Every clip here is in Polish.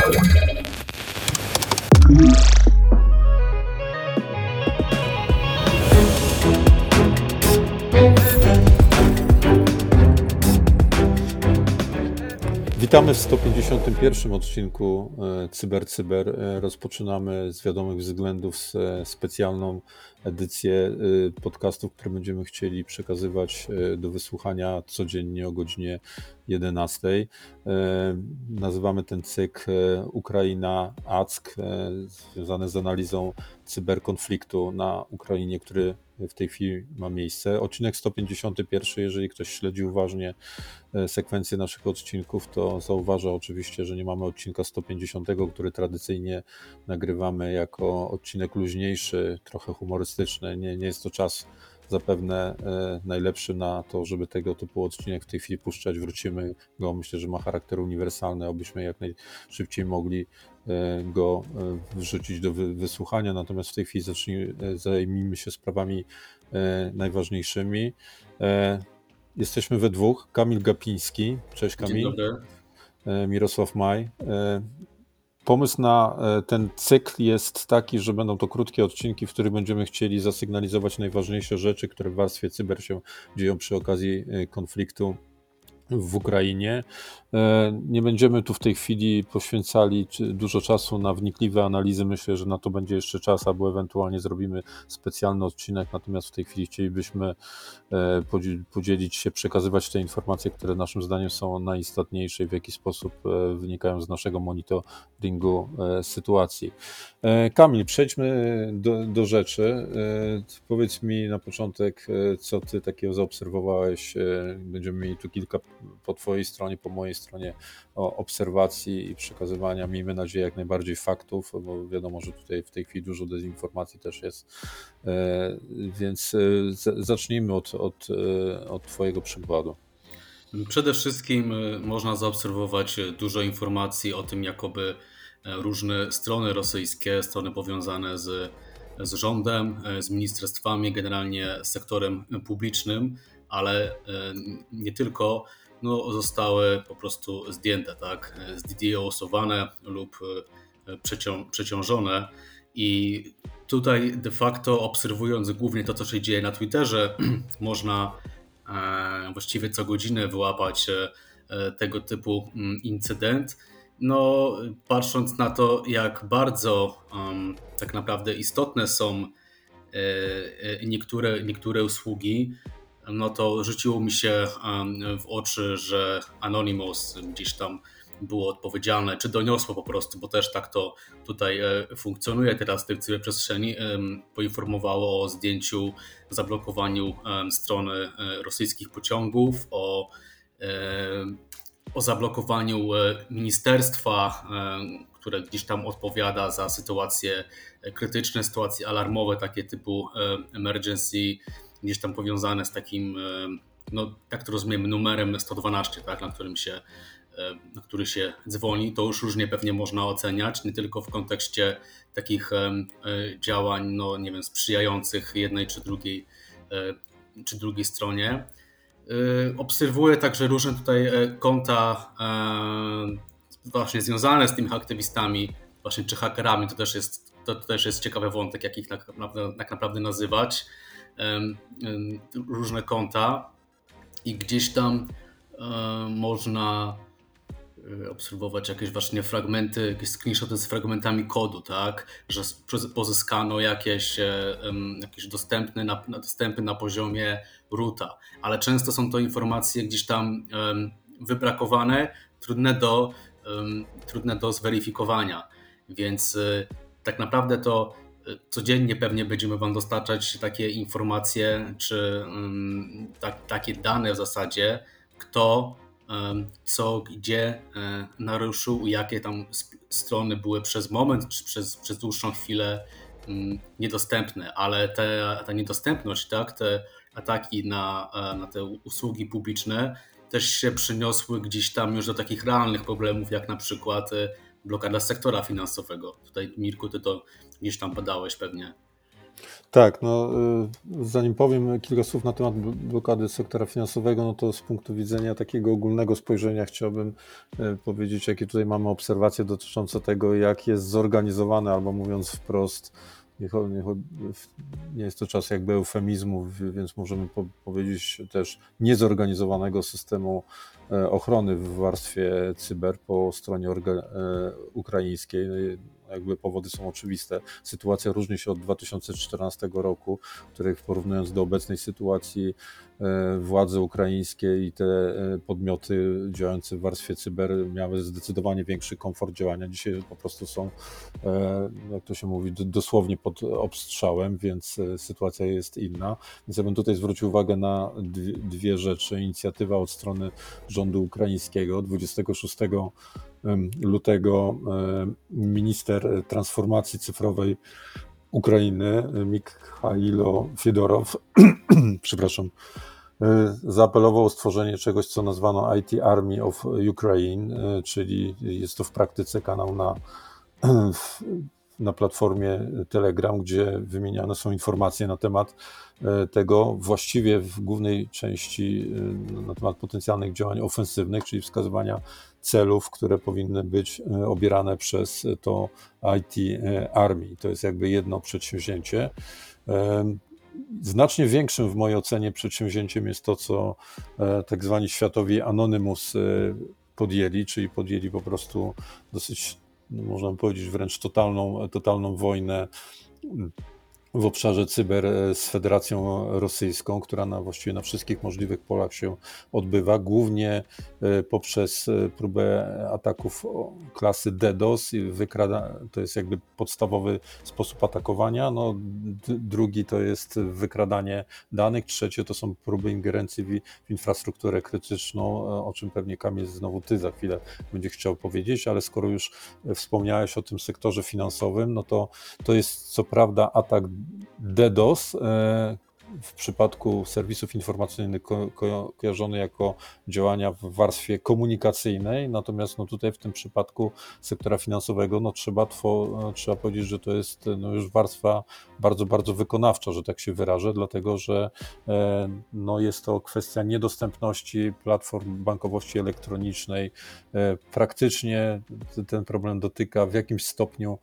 you Witamy w 151 odcinku e, Cyber. E, rozpoczynamy z wiadomych względów e, specjalną edycję podcastów, które będziemy chcieli przekazywać do wysłuchania codziennie o godzinie 11. Nazywamy ten cykl Ukraina ACK, związany z analizą cyberkonfliktu na Ukrainie, który w tej chwili ma miejsce. Odcinek 151, jeżeli ktoś śledzi uważnie e, sekwencję naszych odcinków, to zauważa oczywiście, że nie mamy odcinka 150, który tradycyjnie nagrywamy jako odcinek luźniejszy, trochę humorystyczny. Nie, nie jest to czas zapewne e, najlepszy na to, żeby tego typu odcinek w tej chwili puszczać. Wrócimy go. Myślę, że ma charakter uniwersalny, abyśmy jak najszybciej mogli go e, wrzucić do wysłuchania. Natomiast w tej chwili zacznij, zajmijmy się sprawami najważniejszymi. Jesteśmy we dwóch. Kamil Gapiński. Cześć Kamil. Mirosław Maj. Pomysł na e, ten cykl jest taki, że będą to krótkie odcinki, w których będziemy chcieli zasygnalizować najważniejsze rzeczy, które w warstwie cyber się dzieją przy okazji e, konfliktu w Ukrainie. E, nie będziemy tu w tej chwili poświęcali dużo czasu na wnikliwe analizy. Myślę, że na to będzie jeszcze czas, albo ewentualnie zrobimy specjalny odcinek. Natomiast w tej chwili chcielibyśmy e, podzielić się, przekazywać te informacje, które naszym zdaniem są najistotniejsze i w jaki sposób e, wynikają z naszego monitoringu sytuacji. Kamil, przejdźmy do, do rzeczy. Powiedz mi na początek, co ty takiego zaobserwowałeś. Będziemy mieli tu kilka po twojej stronie, po mojej stronie obserwacji i przekazywania, miejmy nadzieję, jak najbardziej faktów, bo wiadomo, że tutaj w tej chwili dużo dezinformacji też jest. E, więc e, zacznijmy od, od, e, od Twojego przykładu. Przede wszystkim można zaobserwować dużo informacji o tym, jakoby różne strony rosyjskie, strony powiązane z, z rządem, z ministerstwami, generalnie sektorem publicznym, ale nie tylko no, zostały po prostu zdjęte, tak? Zdidiosowane lub e, przecią przeciążone. I tutaj de facto obserwując głównie to, co się dzieje na Twitterze, można e, właściwie co godzinę wyłapać e, tego typu mm, incydent. No, patrząc na to, jak bardzo um, tak naprawdę istotne są niektóre, niektóre usługi, no to rzuciło mi się w oczy, że Anonymous gdzieś tam było odpowiedzialne, czy doniosło po prostu, bo też tak to tutaj e, funkcjonuje teraz w tej cyberprzestrzeni, poinformowało o zdjęciu, zablokowaniu strony e, rosyjskich pociągów, o, o zablokowaniu e, ministerstwa, które gdzieś tam odpowiada za sytuacje krytyczne, sytuacje alarmowe, takie typu emergency gdzieś tam powiązane z takim, e, no tak to rozumiem, numerem 112, tak, na którym się e, na który się dzwoni, to już różnie pewnie można oceniać, nie tylko w kontekście takich e, działań, no nie wiem, sprzyjających jednej czy drugiej, czy drugiej stronie. Obserwuję także różne tutaj konta właśnie związane z tymi aktywistami, właśnie czy hakerami, to też jest, to, też jest ciekawy wątek, jak ich tak naprawdę, tak naprawdę nazywać różne konta i gdzieś tam można e, obserwować jakieś właśnie fragmenty, jakieś screenshoty z fragmentami kodu, tak, że pozyskano jakieś, e, jakieś dostępne na, dostępy na poziomie roota, ale często są to informacje gdzieś tam wybrakowane, trudne do, trudne do zweryfikowania, więc e, tak naprawdę to codziennie pewnie będziemy Wam dostarczać takie informacje, czy tak, takie dane w zasadzie, kto co, gdzie um, naruszył, jakie tam strony były przez moment, czy przez, przez dłuższą chwilę mm, niedostępne, ale te, ta niedostępność, tak, te ataki na, e, na te usługi publiczne też się przyniosły gdzieś tam już do takich realnych problemów, jak na przykład e, blokada sektora finansowego. Tutaj, Mirku, ty to gdzieś tam podałeś pewnie. Tak, no y, zanim powiem kilka słów na temat blokady sektora finansowego, no to z punktu widzenia takiego ogólnego spojrzenia chciałbym y, powiedzieć, jakie tutaj mamy obserwacje dotyczące tego, jak jest zorganizowane, albo mówiąc wprost, nie, nie, jest to czas jakby eufemizmów, więc możemy po, powiedzieć też niezorganizowanego systemu e, ochrony w warstwie cyber po stronie orga, e, ukraińskiej jakby powody są oczywiste. Sytuacja różni się od 2014 roku, których porównując do obecnej sytuacji e, władze ukraińskie i te e, podmioty działające w warstwie cyber miały zdecydowanie większy komfort działania. Dzisiaj po prostu są, e, jak to się mówi, dosłownie pod obstrzałem, więc sytuacja jest inna. Więc ja bym tutaj zwrócił uwagę na dwie, rzeczy. Inicjatywa od strony rządu ukraińskiego 26 lutego minister transformacji cyfrowej Ukrainy Mikhailo Fiedorow, przepraszam, e, zaapelował o stworzenie czegoś, co nazwano IT Army of Ukraine, e, czyli jest to w praktyce kanał na na platformie Telegram, gdzie wymieniane są informacje na temat e, tego, właściwie w głównej części e, na temat potencjalnych działań ofensywnych, czyli wskazywania celów, które powinny być e, obierane przez to IT Army. To jest jakby jedno przedsięwzięcie. Znacznie większym w mojej ocenie przedsięwzięciem jest to, co tak zwani światowi Anonymous podjęli, czyli podjęli po prostu dosyć można powiedzieć, wręcz totalną, totalną wojnę w obszarze cyber e, z Federacją Rosyjską, która na, właściwie na wszystkich możliwych polach się odbywa, głównie e, poprzez e, próbę ataków klasy DDoS. Wykrada, to jest jakby podstawowy sposób atakowania. No, drugi to jest wykradanie danych. Trzecie to są próby ingerencji w, w infrastrukturę krytyczną, o czym pewnie Kamil znowu ty za chwilę będzie chciał powiedzieć, ale skoro już wspomniałeś o tym sektorze finansowym, no to to jest co prawda atak DDoS e, w przypadku serwisów informacyjnych ko ko kojarzony jako działania w warstwie komunikacyjnej, natomiast no tutaj w tym przypadku sektora finansowego no trzeba, trzeba powiedzieć, że to jest no już warstwa bardzo, bardzo wykonawcza, że tak się wyrażę, dlatego że e, no jest to kwestia niedostępności platform bankowości elektronicznej. E, praktycznie ten problem dotyka w jakimś stopniu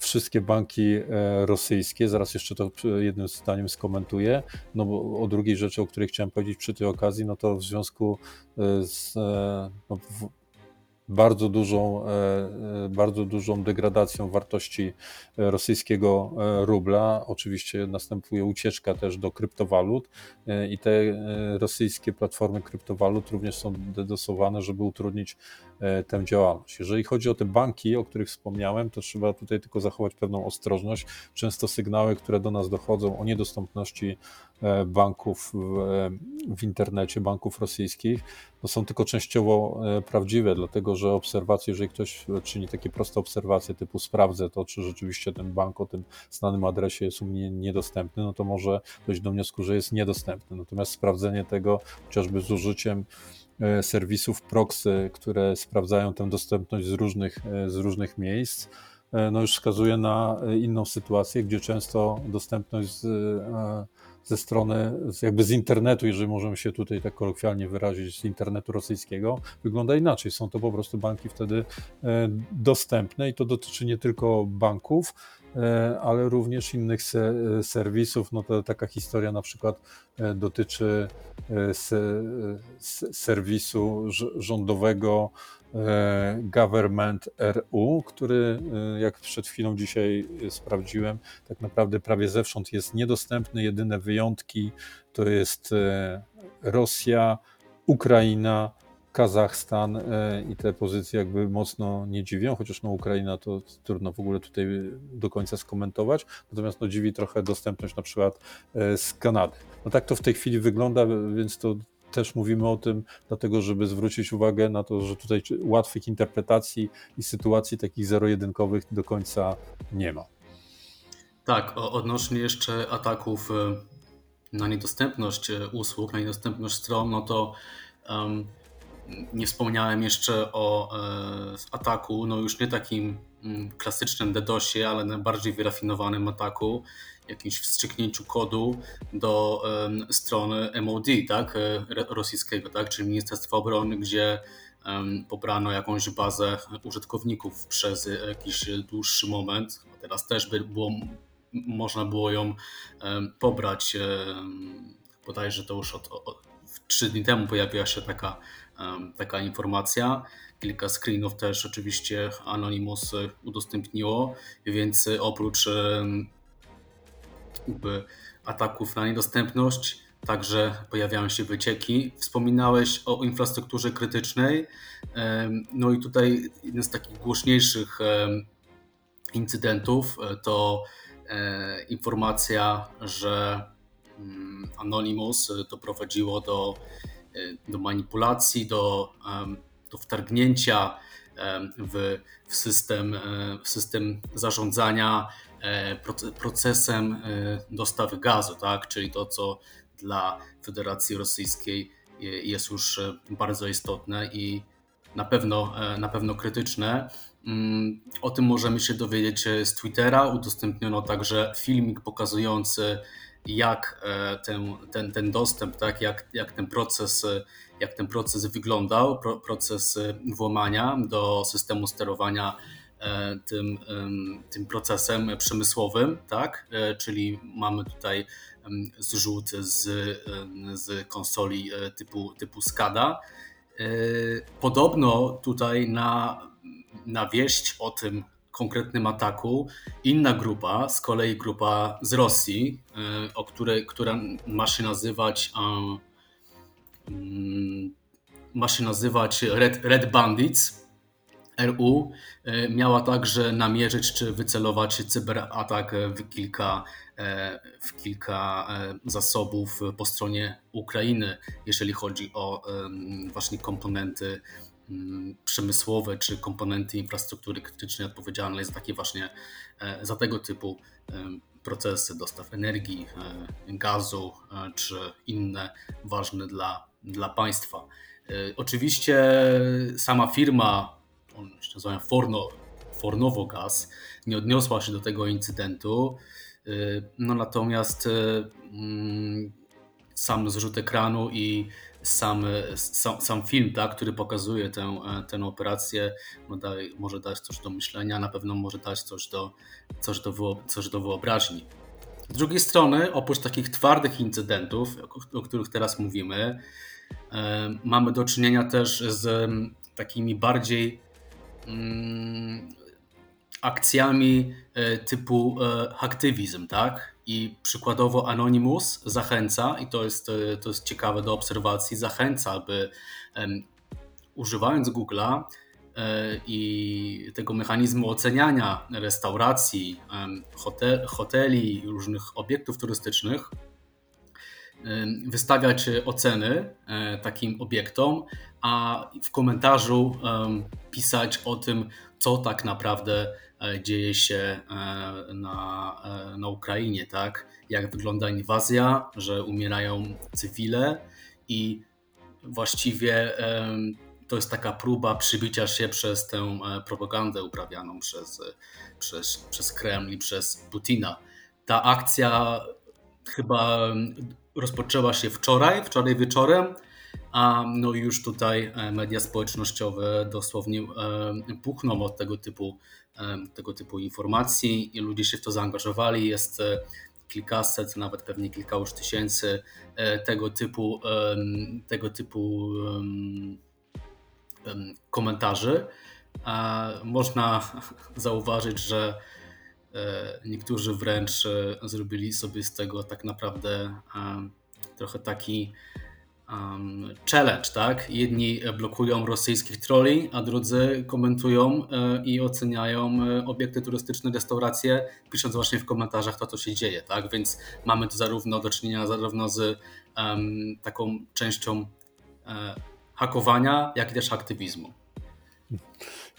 wszystkie banki e, rosyjskie. Zaraz jeszcze to jednym zdaniem skomentuję. No bo o drugiej rzeczy, o której chciałem powiedzieć przy tej okazji, no to w związku e, z e, no, bardzo dużą, e, e, bardzo dużą degradacją wartości e, rosyjskiego rubla. Oczywiście następuje ucieczka też do kryptowalut i te rosyjskie platformy kryptowalut również są dedosowane, żeby utrudnić tę działalność. Jeżeli chodzi o te banki, o których wspomniałem, to trzeba tutaj tylko zachować pewną ostrożność. Często sygnały, które do nas dochodzą o niedostępności banków w, w internecie, banków rosyjskich, no są tylko częściowo prawdziwe, dlatego że obserwacje, jeżeli ktoś czyni takie proste obserwacje typu sprawdzę to, czy rzeczywiście ten bank o tym znanym adresie jest u mnie niedostępny, no to może dojść do wniosku, że jest niedostępny. Natomiast sprawdzenie tego chociażby z użyciem e, serwisów proxy, które sprawdzają tę dostępność z różnych, e, z różnych miejsc, e, no już wskazuje na inną sytuację, gdzie często dostępność z ze strony, jakby z internetu, jeżeli możemy się tutaj tak kolokwialnie wyrazić, z internetu rosyjskiego, wygląda inaczej. Są to po prostu banki wtedy e, dostępne i to dotyczy nie tylko banków, e, ale również innych serwisów. No to taka historia na przykład e, dotyczy serwisu rządowego E, Government RU, który, e, jak przed chwilą dzisiaj sprawdziłem, tak naprawdę prawie zewsząd jest niedostępny. Jedyne wyjątki to jest e, Rosja, Ukraina, Kazachstan i te pozycje jakby mocno nie dziwią, chociaż no Ukraina to trudno w ogóle tutaj do końca skomentować, natomiast no dziwi trochę dostępność na przykład z Kanady. No tak to w tej chwili wygląda, więc to też mówimy o tym, dlatego żeby zwrócić uwagę na to, że tutaj łatwych interpretacji i sytuacji takich zero-jedynkowych do końca nie ma. Tak, odnośnie jeszcze ataków e, na niedostępność e, usług, na niedostępność stron, no to um, nie wspomniałem jeszcze o e, ataku, no już nie takim mm, klasycznym DDoSie, ale najbardziej wyrafinowanym ataku, jakimś wstrzyknięciu kodu do strony MOD, tak, e, rosyjskiego, tak, czyli Ministerstwa Obrony, gdzie pobrano jakąś bazę użytkowników przez jakiś dłuższy moment. Teraz też by było, można było ją pobrać. Bodajże to już od, od, trzy dni temu pojawiła się taka, taka informacja. Kilka screenów też oczywiście Anonymous udostępniło, więc oprócz jakby ataków na niedostępność, także pojawiają się wycieki. Wspominałeś o infrastrukturze krytycznej. No i tutaj jeden z takich głośniejszych incydentów e, to e, informacja, że mm, Anonymous doprowadziło do, e, do manipulacji, do, do wtargnięcia w, w, system, w system zarządzania procesem dostawy gazu, tak? czyli to, co dla Federacji Rosyjskiej jest już bardzo istotne i na pewno, na pewno krytyczne. Mm, o tym możemy się dowiedzieć z Twittera. Udostępniono także filmik pokazujący, jak e, ten, ten, ten dostęp, tak, jak, jak, ten proces, jak ten proces wyglądał, proces włamania do systemu sterowania e, tym, tym procesem przemysłowym, tak? E, czyli mamy tutaj zrzut z, z konsoli typu, typu SCADA. Podobno tutaj na na wieść o tym konkretnym ataku. Inna grupa, z kolei grupa z Rosji, e, o której, która ma się nazywać mm, ma się nazywać Red, Red Bandits RU, e, miała także namierzyć czy wycelować cyberatak w kilka, e, w kilka zasobów po stronie Ukrainy, jeżeli chodzi o właśnie komponenty przemysłowe czy komponenty infrastruktury krytycznej odpowiedzialnej za takie właśnie, e, za tego typu e, procesy dostaw energii, e, gazu czy inne ważne dla, dla państwa. Oczywiście sama firma, on się nazywa Forno, Fornowo Gaz, nie odniosła się do tego incydentu, no natomiast mm, sam zrzut ekranu i sam, sam, sam film, tak, który pokazuje tę, tę operację, no daj, może dać coś do myślenia, na pewno może dać coś do, coś, do, coś do wyobraźni. Z drugiej strony, oprócz takich twardych incydentów, o których teraz mówimy, e, mamy do czynienia też z takimi bardziej mm, akcjami e, typu e, aktywizm, tak? I przykładowo Anonymous zachęca, i to jest, e, to jest ciekawe do obserwacji, zachęca, aby um, używając Google'a e, i tego mechanizmu oceniania restauracji, hotel, hoteli, różnych obiektów turystycznych, wystawiać oceny e, takim obiektom, a w komentarzu pisać o tym, co tak naprawdę E, dzieje się e, na, e, na Ukrainie, tak? Jak wygląda inwazja, że umierają cywile i właściwie to jest taka próba przybicia się przez tę propagandę uprawianą przez, przez, przez Kreml i przez Putina. Ta akcja chyba rozpoczęła się wczoraj, wczoraj wieczorem, a no już tutaj media społecznościowe dosłownie puchną od tego typu tego typu informacji i ludzie się w to zaangażowali. Jest e, kilkaset, nawet pewnie kilka już tysięcy e, tego typu, tego typu komentarzy. Można zauważyć, że e, niektórzy wręcz zrobili sobie z tego tak naprawdę trochę taki um, challenge, tak? Jedni blokują rosyjskich troli, a drudzy komentują e, i oceniają e, obiekty turystyczne, restauracje, pisząc właśnie w komentarzach to, co się dzieje, tak? Więc mamy tu zarówno do czynienia zarówno z um, taką częścią e, hakowania, jak i też aktywizmu.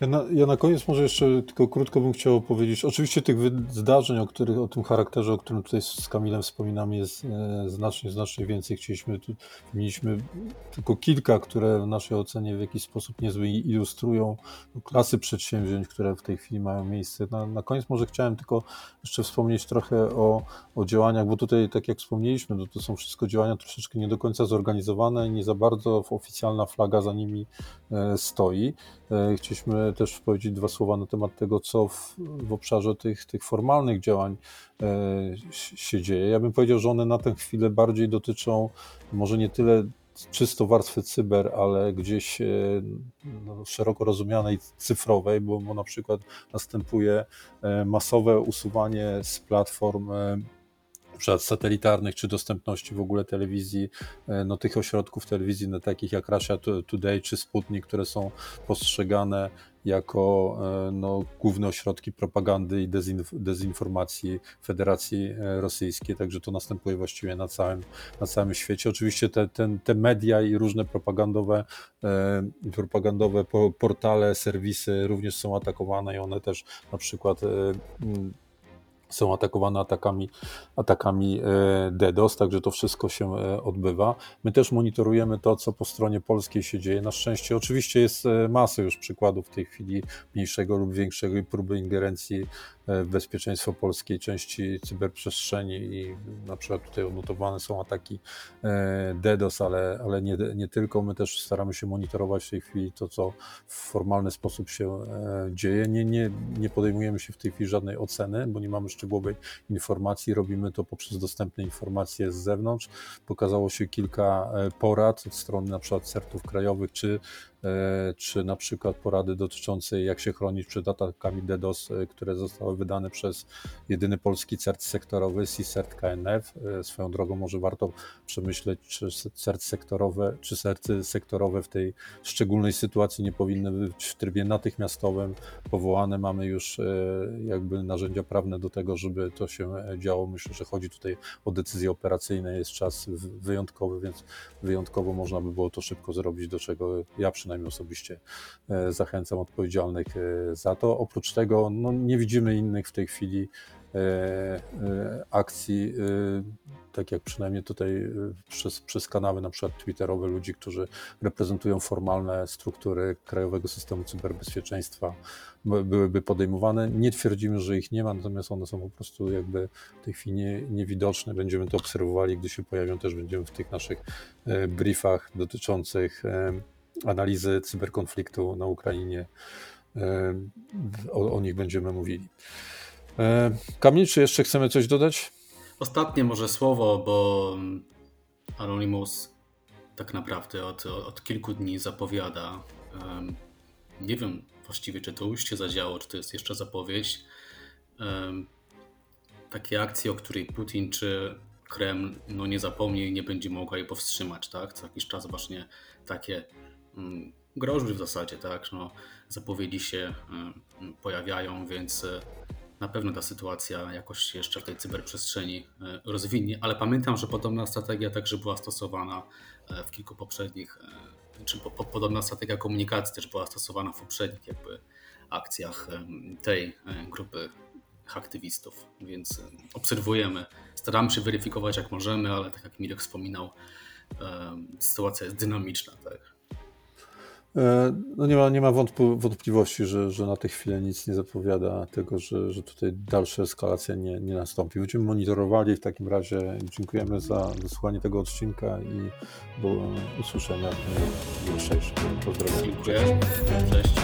Ja na, ja na koniec może jeszcze tylko krótko bym chciał powiedzieć. Oczywiście tych zdarzeń, o, których, o tym charakterze, o którym tutaj z Kamilem wspominamy, jest e, znacznie, znacznie więcej. Chcieliśmy, tu, mieliśmy tylko kilka, które w naszej ocenie w jakiś sposób niezły ilustrują klasy przedsięwzięć, które w tej chwili mają miejsce. Na, na koniec może chciałem tylko jeszcze wspomnieć trochę o, o działaniach, bo tutaj, tak jak wspomnieliśmy, to, to są wszystko działania troszeczkę nie do końca zorganizowane i nie za bardzo oficjalna flaga za nimi e, stoi. E, chcieliśmy też powiedzieć dwa słowa na temat tego, co w, w obszarze tych, tych formalnych działań e, się dzieje. Ja bym powiedział, że one na tę chwilę bardziej dotyczą może nie tyle czysto warstwy cyber, ale gdzieś e, no, szeroko rozumianej cyfrowej, bo, bo na przykład następuje masowe usuwanie z platform przykład satelitarnych, czy dostępności w ogóle telewizji, e, no, tych ośrodków telewizji, no, takich jak Russia Today czy Sputnik, które są postrzegane jako e, no, główne ośrodki propagandy i dezinf dezinformacji Federacji e, Rosyjskiej, także to następuje właściwie na całym, na całym świecie. Oczywiście te, te, te media i różne propagandowe, propagandowe portale, serwisy również są atakowane i one też na przykład są atakowane atakami, atakami e, DDoS, także to wszystko się e, odbywa. My też monitorujemy to, co po stronie polskiej się dzieje. Na szczęście oczywiście jest e, masa już przykładów w tej chwili mniejszego lub większego próby ingerencji bezpieczeństwo polskiej części cyberprzestrzeni i na przykład tutaj odnotowane są ataki DDoS, ale, ale nie, nie tylko. My też staramy się monitorować w tej chwili to, co w formalny sposób się dzieje. Nie, nie, nie podejmujemy się w tej chwili żadnej oceny, bo nie mamy szczegółowej informacji. Robimy to poprzez dostępne informacje z zewnątrz. Pokazało się kilka e, porad od strony na przykład certów krajowych, czy E, czy na przykład porady dotyczące jak się chronić przed atakami DDoS, e, które zostały wydane przez jedyny polski CERT sektorowy, CERT KNF. E, swoją drogą może warto przemyśleć, czy CERT sektorowe, czy CERTy sektorowe w tej szczególnej sytuacji nie powinny być w trybie natychmiastowym powołane. Mamy już jakby narzędzia prawne do tego, żeby to się działo. Myślę, że chodzi tutaj o decyzje operacyjne. Jest czas wyjątkowy, więc wyjątkowo można by było to szybko zrobić, do czego ja przynajmniej przynajmniej osobiście e, zachęcam odpowiedzialnych e, za to. Oprócz tego no, nie widzimy innych w tej chwili e, akcji, tak jak przynajmniej tutaj przez, przez kanały na przykład twitterowe ludzi, którzy reprezentują formalne struktury Krajowego Systemu Cyberbezpieczeństwa byłyby podejmowane. Nie twierdzimy, że ich nie ma, natomiast one są po prostu jakby w tej chwili nie, niewidoczne. Będziemy to obserwowali, gdy się pojawią, też będziemy w tych naszych briefach dotyczących analizy cyberkonfliktu na Ukrainie. E, o, o nich będziemy mówili. E, Kamil, czy jeszcze chcemy coś dodać? Ostatnie może słowo, bo Anonymous tak naprawdę od, od kilku dni zapowiada. Nie wiem właściwie, czy to już się zadziało, czy to jest jeszcze zapowiedź. Takie akcje, o której Putin czy Kreml no nie zapomni i nie będzie mogła jej powstrzymać. Tak? Co jakiś czas właśnie takie groźby w zasadzie, tak? No, zapowiedzi się y, pojawiają, więc y, na pewno ta sytuacja jakoś się jeszcze w tej cyberprzestrzeni y, rozwinie, ale pamiętam, że podobna strategia także była stosowana w kilku poprzednich, czy po, po, podobna strategia komunikacji też była stosowana w poprzednich jakby akcjach tej grupy aktywistów, więc obserwujemy, staramy się weryfikować jak możemy, ale tak jak Mirek wspominał, sytuacja jest dynamiczna, tak. E, no nie ma, nie ma wątpliwości, że, że na tę chwilę nic nie zapowiada tego, że, że tutaj dalsza eskalacja nie, nie nastąpi. Będziemy monitorowali w takim razie. Dziękujemy za wysłuchanie tego odcinka i do usłyszenia w jutrzejszym. Pozdrawiam. Dziękuję. Cześć.